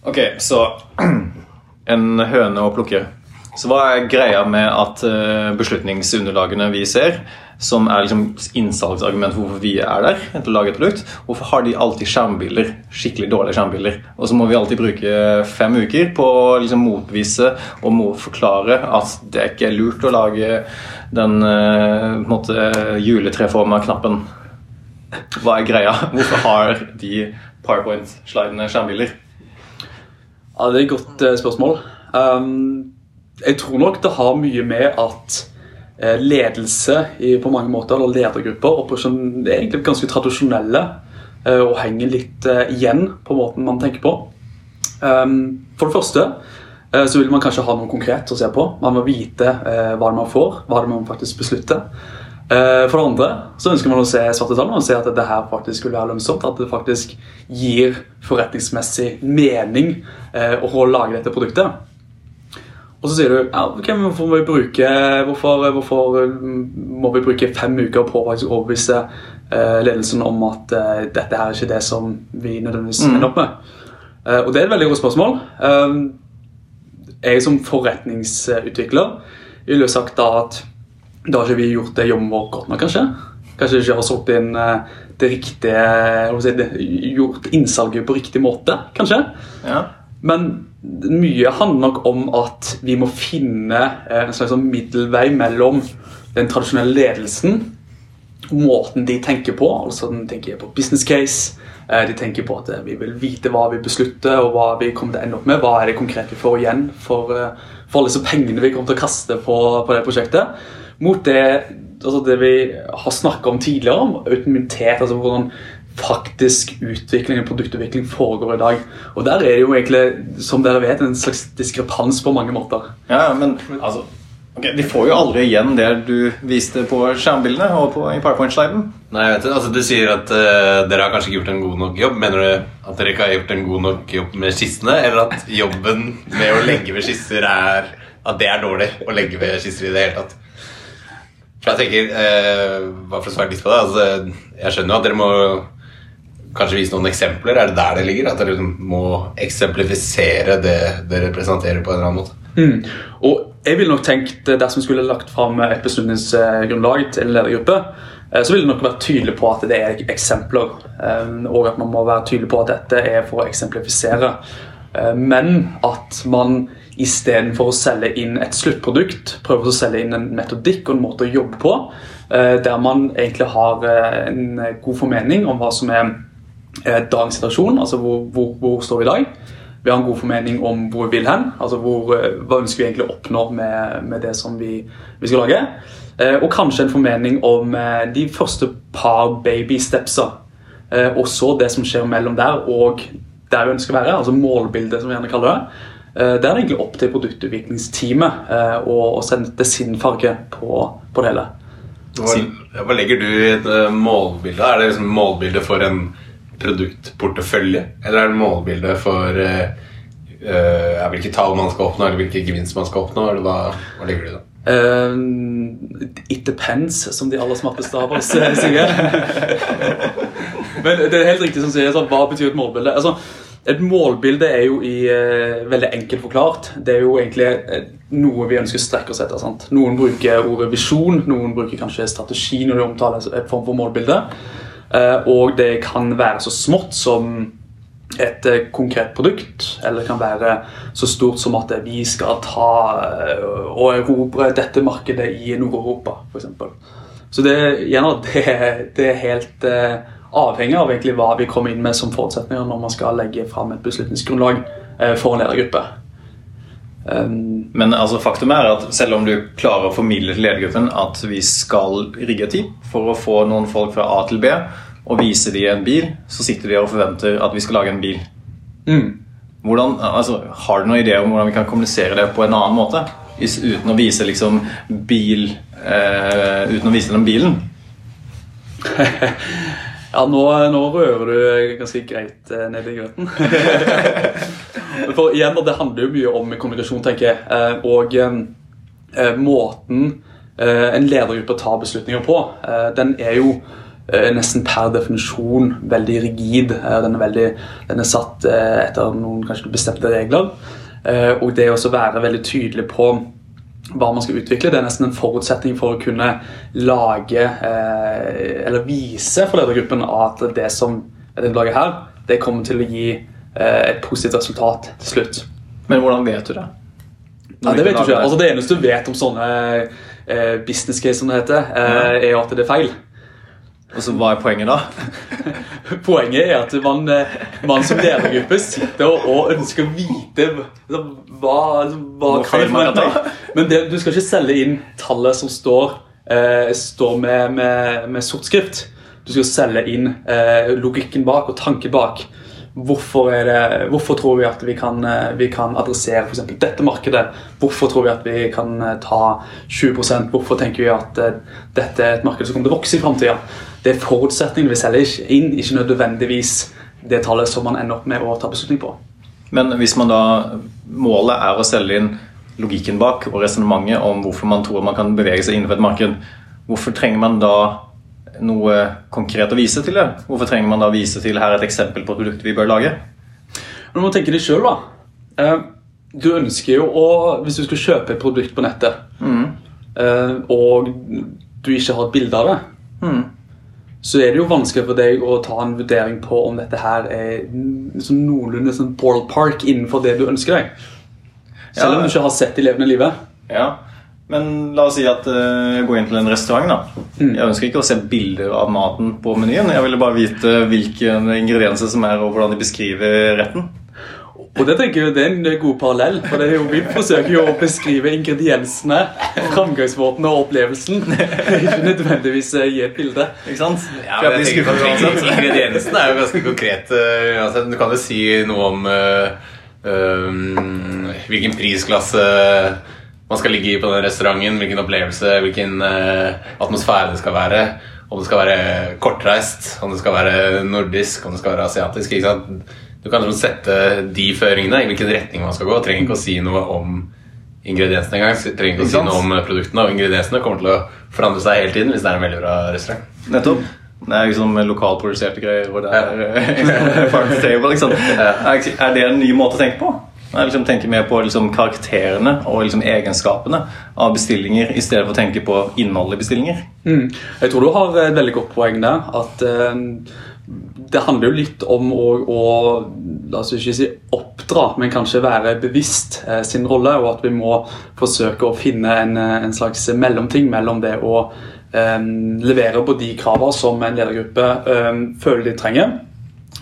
Ok, så en høne å plukke. Så hva er greia med at eh, beslutningsunderlagene vi ser, som er liksom innsalgsargument for hvorfor vi er der, til å lage et produkt, hvorfor har de alltid skjermbilder? Skikkelig dårlige skjermbilder. Og så må vi alltid bruke fem uker på å liksom motbevise og forklare at det ikke er lurt å lage den eh, juletreforma knappen. Hva er greia? Hvorfor har de PowerPoint-slidende skjermbilder? Ja, Det er et godt eh, spørsmål. Um, jeg tror nok det har mye med at eh, ledelse i, på mange måter, eller ledergrupper, operasjon, er egentlig ganske tradisjonelle eh, og henger litt eh, igjen på måten man tenker på. Um, for det første eh, så vil man kanskje ha noe konkret å se på. Man må vite eh, hva man får, hva det man faktisk beslutter. Eh, For det andre så ønsker man å se svarte tall og se at det her faktisk vil være lønnsomt. At det faktisk gir forretningsmessig mening eh, å lage dette produktet. Og så sier du ja, ok, men hvorfor må vi bruke hvorfor, hvorfor mm, må vi bruke fem uker på å overbevise eh, ledelsen om at dette her er ikke det som vi nødvendigvis Mm. ender opp med? Og det er et veldig godt spørsmål. Jeg som forretningsutvikler ville sagt da at da har ikke vi gjort det jobben vår godt nok, kanskje. Kanskje ikke har solgt inn eh, det riktige si, Gjort innsalget på riktig måte, kanskje. Ja. Men mye handler nok om at vi må finne eh, en slags sånn middelvei mellom den tradisjonelle ledelsen måten de tenker på. altså De tenker på business case. eh, De tenker på at vi vil vite hva vi beslutter og hva vi kommer til å ende opp med. Hva er det konkret vi får igjen for, for alle disse pengene vi kommer til å kaste på, på det prosjektet. Mot det, altså det vi har snakka om tidligere, om autonomitet. altså hvordan faktisk utvikling og produktutvikling foregår i dag. Og der er det jo egentlig, som dere vet, en slags diskrepans på mange måter. Ja, men altså okay, De får jo aldri igjen det du viste på skjermbildene og på, i PowerPoint-sliden. Nei, jeg vet det. Altså, Du sier at uh, dere har kanskje ikke gjort en god nok jobb. Mener du at dere ikke har gjort en god nok jobb med skissene, eller at jobben med å legge ved skisser er At det er dårlig å legge ved skisser i det hele tatt? For jeg tenker, eh, for å svare litt på det altså, Jeg skjønner jo at dere må kanskje vise noen eksempler. Er det der det ligger? At dere liksom må eksemplifisere det dere presenterer på en eller annen måte? Mm. Og jeg ville nok tenkt, eh, dersom vi skulle lagt fram et beslutningsgrunnlag til en ledergruppe, eh, så ville det nok vært tydelig på at det er eksempler, eh, og at man må være tydelig på at dette er for å eksemplifisere. Eh, Men at man istedenfor å selge inn et sluttprodukt, prøver å selge inn en metodikk og en måte å jobbe på, eh, der man egentlig har eh, en god formening om hva som er eh, dagens situasjon, altså hvor, hvor, hvor står vi i dag. Vi har en god formening om hvor vi vil hen, altså hvor, hva ønsker vi egentlig å oppnå med, med det som vi, vi skal lage. Og kanskje en formening om de første par baby stepsa. Og så det som skjer mellom der og der vi ønsker å være, altså målbildet, som vi gjerne kaller det. Eh, der er det egentlig opp til produktutviklingsteamet eh, å, sette sin farge på, på det hele. Hva, hva legger du i et eh, målbilde? Er det liksom målbilde for en produktportefølje? Eller er det målbilde for eh, hvilke tall man skal oppnå, eller hvilke gevinst man skal oppnå? Eller hva, hva legger du i det? Uh, it depends, som de aller smarteste av oss sier. Men det er helt riktig som sier, sånn, hva betyr et målbilde? Altså, et målbilde er jo i, eh, veldig enkelt forklart. Det er jo egentlig eh, noe vi ønsker å strekke oss etter. Sant? Noen bruker ordet visjon, noen bruker kanskje strategi når de omtaler et form for målbilde. Eh, og det kan være så smått som et eh, konkret produkt, eller det kan være så stort som at eh, vi skal ta eh, og erobre dette markedet i Nord-Europa, f.eks. Så det, det, det er helt eh, avhengig av egentlig hva vi kommer inn med som forutsetninger når man skal legge fram et beslutningsgrunnlag eh, for en ledergruppe. Um, Men altså, faktum er at selv om du klarer å formidle til ledergruppen at vi skal rigge et team for å få noen folk fra A til B og vise dem en bil, så sitter de og forventer at vi skal lage en bil. mm. Hvordan, altså, har du noen ideer om hvordan vi kan kommunisere det på en annen måte? Uten å vise liksom bil eh, Uten å vise dem bilen? Ja, nå, nå rører du ganske greit eh, ned i grøten. For igjen, Det handler jo mye om kommunikasjon, tenker jeg. Eh, og eh, måten eh, en ledergruppe tar beslutninger på, eh, den er jo eh, nesten per definisjon veldig rigid. Eh, Den er, veldig, den er satt eh, etter noen kanskje bestemte regler. Eh, Og det å være veldig tydelig på hva man skal utvikle, det er nesten en forutsetning for å kunne lage eh, eller vise for ledergruppen at det som er det lager her, det kommer til å gi eh, et positivt resultat til slutt. Men hvordan vet du det? Ja, det vet du ikke. Altså, det eneste du vet om sånne eh, business case, som det heter, eh, er at det er feil. Og så Hva er poenget da? Poenget er at man, eh, man som ledergruppe sitter og ønsker å vite hva, hva kan jeg forvente. Men det, du skal ikke selge inn tallet som står, eh, står med, med, med sort skrift. Du skal selge inn eh, logikken bak og tanken bak. Hvorfor, det, hvorfor tror vi at vi kan, eh, vi kan adressere eksempel dette markedet? Hvorfor tror vi at vi kan eh, ta 20% Hvorfor tenker vi at dette er et marked som kommer til å vokse i framtida? Det er forutsetningene vi selger inn, ikke nødvendigvis det tallet som man ender opp med å ta beslutning på. Men hvis man da målet er å selge inn logikken bak og resonnementet om hvorfor man tror man kan bevege seg innenfor et marked, hvorfor trenger man da noe konkret å vise til det? Hvorfor trenger man da vise til her er et eksempel på et produkt vi bør lage? Du må tenke det selv da. Eh, Du ønsker jo å, hvis du skal kjøpe et produkt på nettet, mm. og du ikke har et bilde av det, Mm. Så er det jo vanskelig for deg å ta en vurdering på om dette her er liksom noenlunde sånn ballpark innenfor det du ønsker deg. Selv om du ikke har sett det i levende livet. Ja, men la oss si at eh, jeg går inn til en restaurant. da. Mm. Jeg ønsker ikke å se bilder av maten på menyen. Jeg ville bare vite hvilke ingredienser som er, og hvordan de beskriver retten. Og det tenker jeg det er en god parallell, for det er jo, vi forsøker jo å beskrive ingrediensene, framgangsmåten og opplevelsen. Ikke nødvendigvis eh, gi et bilde. Ikke sant? Ja, men jeg tenker at. Ingrediensene er jo ganske konkrete. Altså, Du kan jo si noe om uh, um, hvilken prisklasse man skal ligge i på den restauranten, hvilken opplevelse, hvilken uh, atmosfære det skal være. Om det skal være kortreist, om det skal være nordisk, om det skal være asiatisk. ikke sant? Du kan liksom sette de føringene i hvilken retning man skal gå. Trenger ikke å si noe om ingrediensene engang. Trenger ikke å si noe om produktene. Og ingrediensene kommer til å forandre seg hele tiden hvis det er en veldig bra restaurant. Nettopp. Det er liksom lokalproduserte greier hvor det er ja. farm table. Liksom. Er er det en ny måte å tenke på? Jeg liksom tenker mer på liksom karakterene og liksom egenskapene av bestillinger i stedet for å tenke på innholdet i bestillinger. Mm. Jeg tror du har et veldig godt poeng der. At eh, det handler jo litt om å, å la oss ikke si oppdra, men kanskje være bevisst eh, sin rolle, og at vi må forsøke å finne en, eh, en slags mellomting mellom det å eh, levere på de kravene som en ledergruppe eh, føler de trenger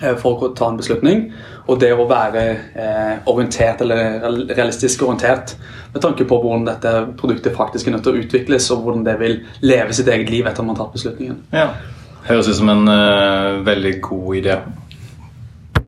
eh, for å ta en beslutning, og det å være eh, orientert eller realistisk orientert med tanke på hvordan dette produktet faktisk er nødt til å utvikles, og hvordan det vil leve sitt eget liv etter man har tatt beslutningen. Ja. Høres ut som en uh, veldig god idé.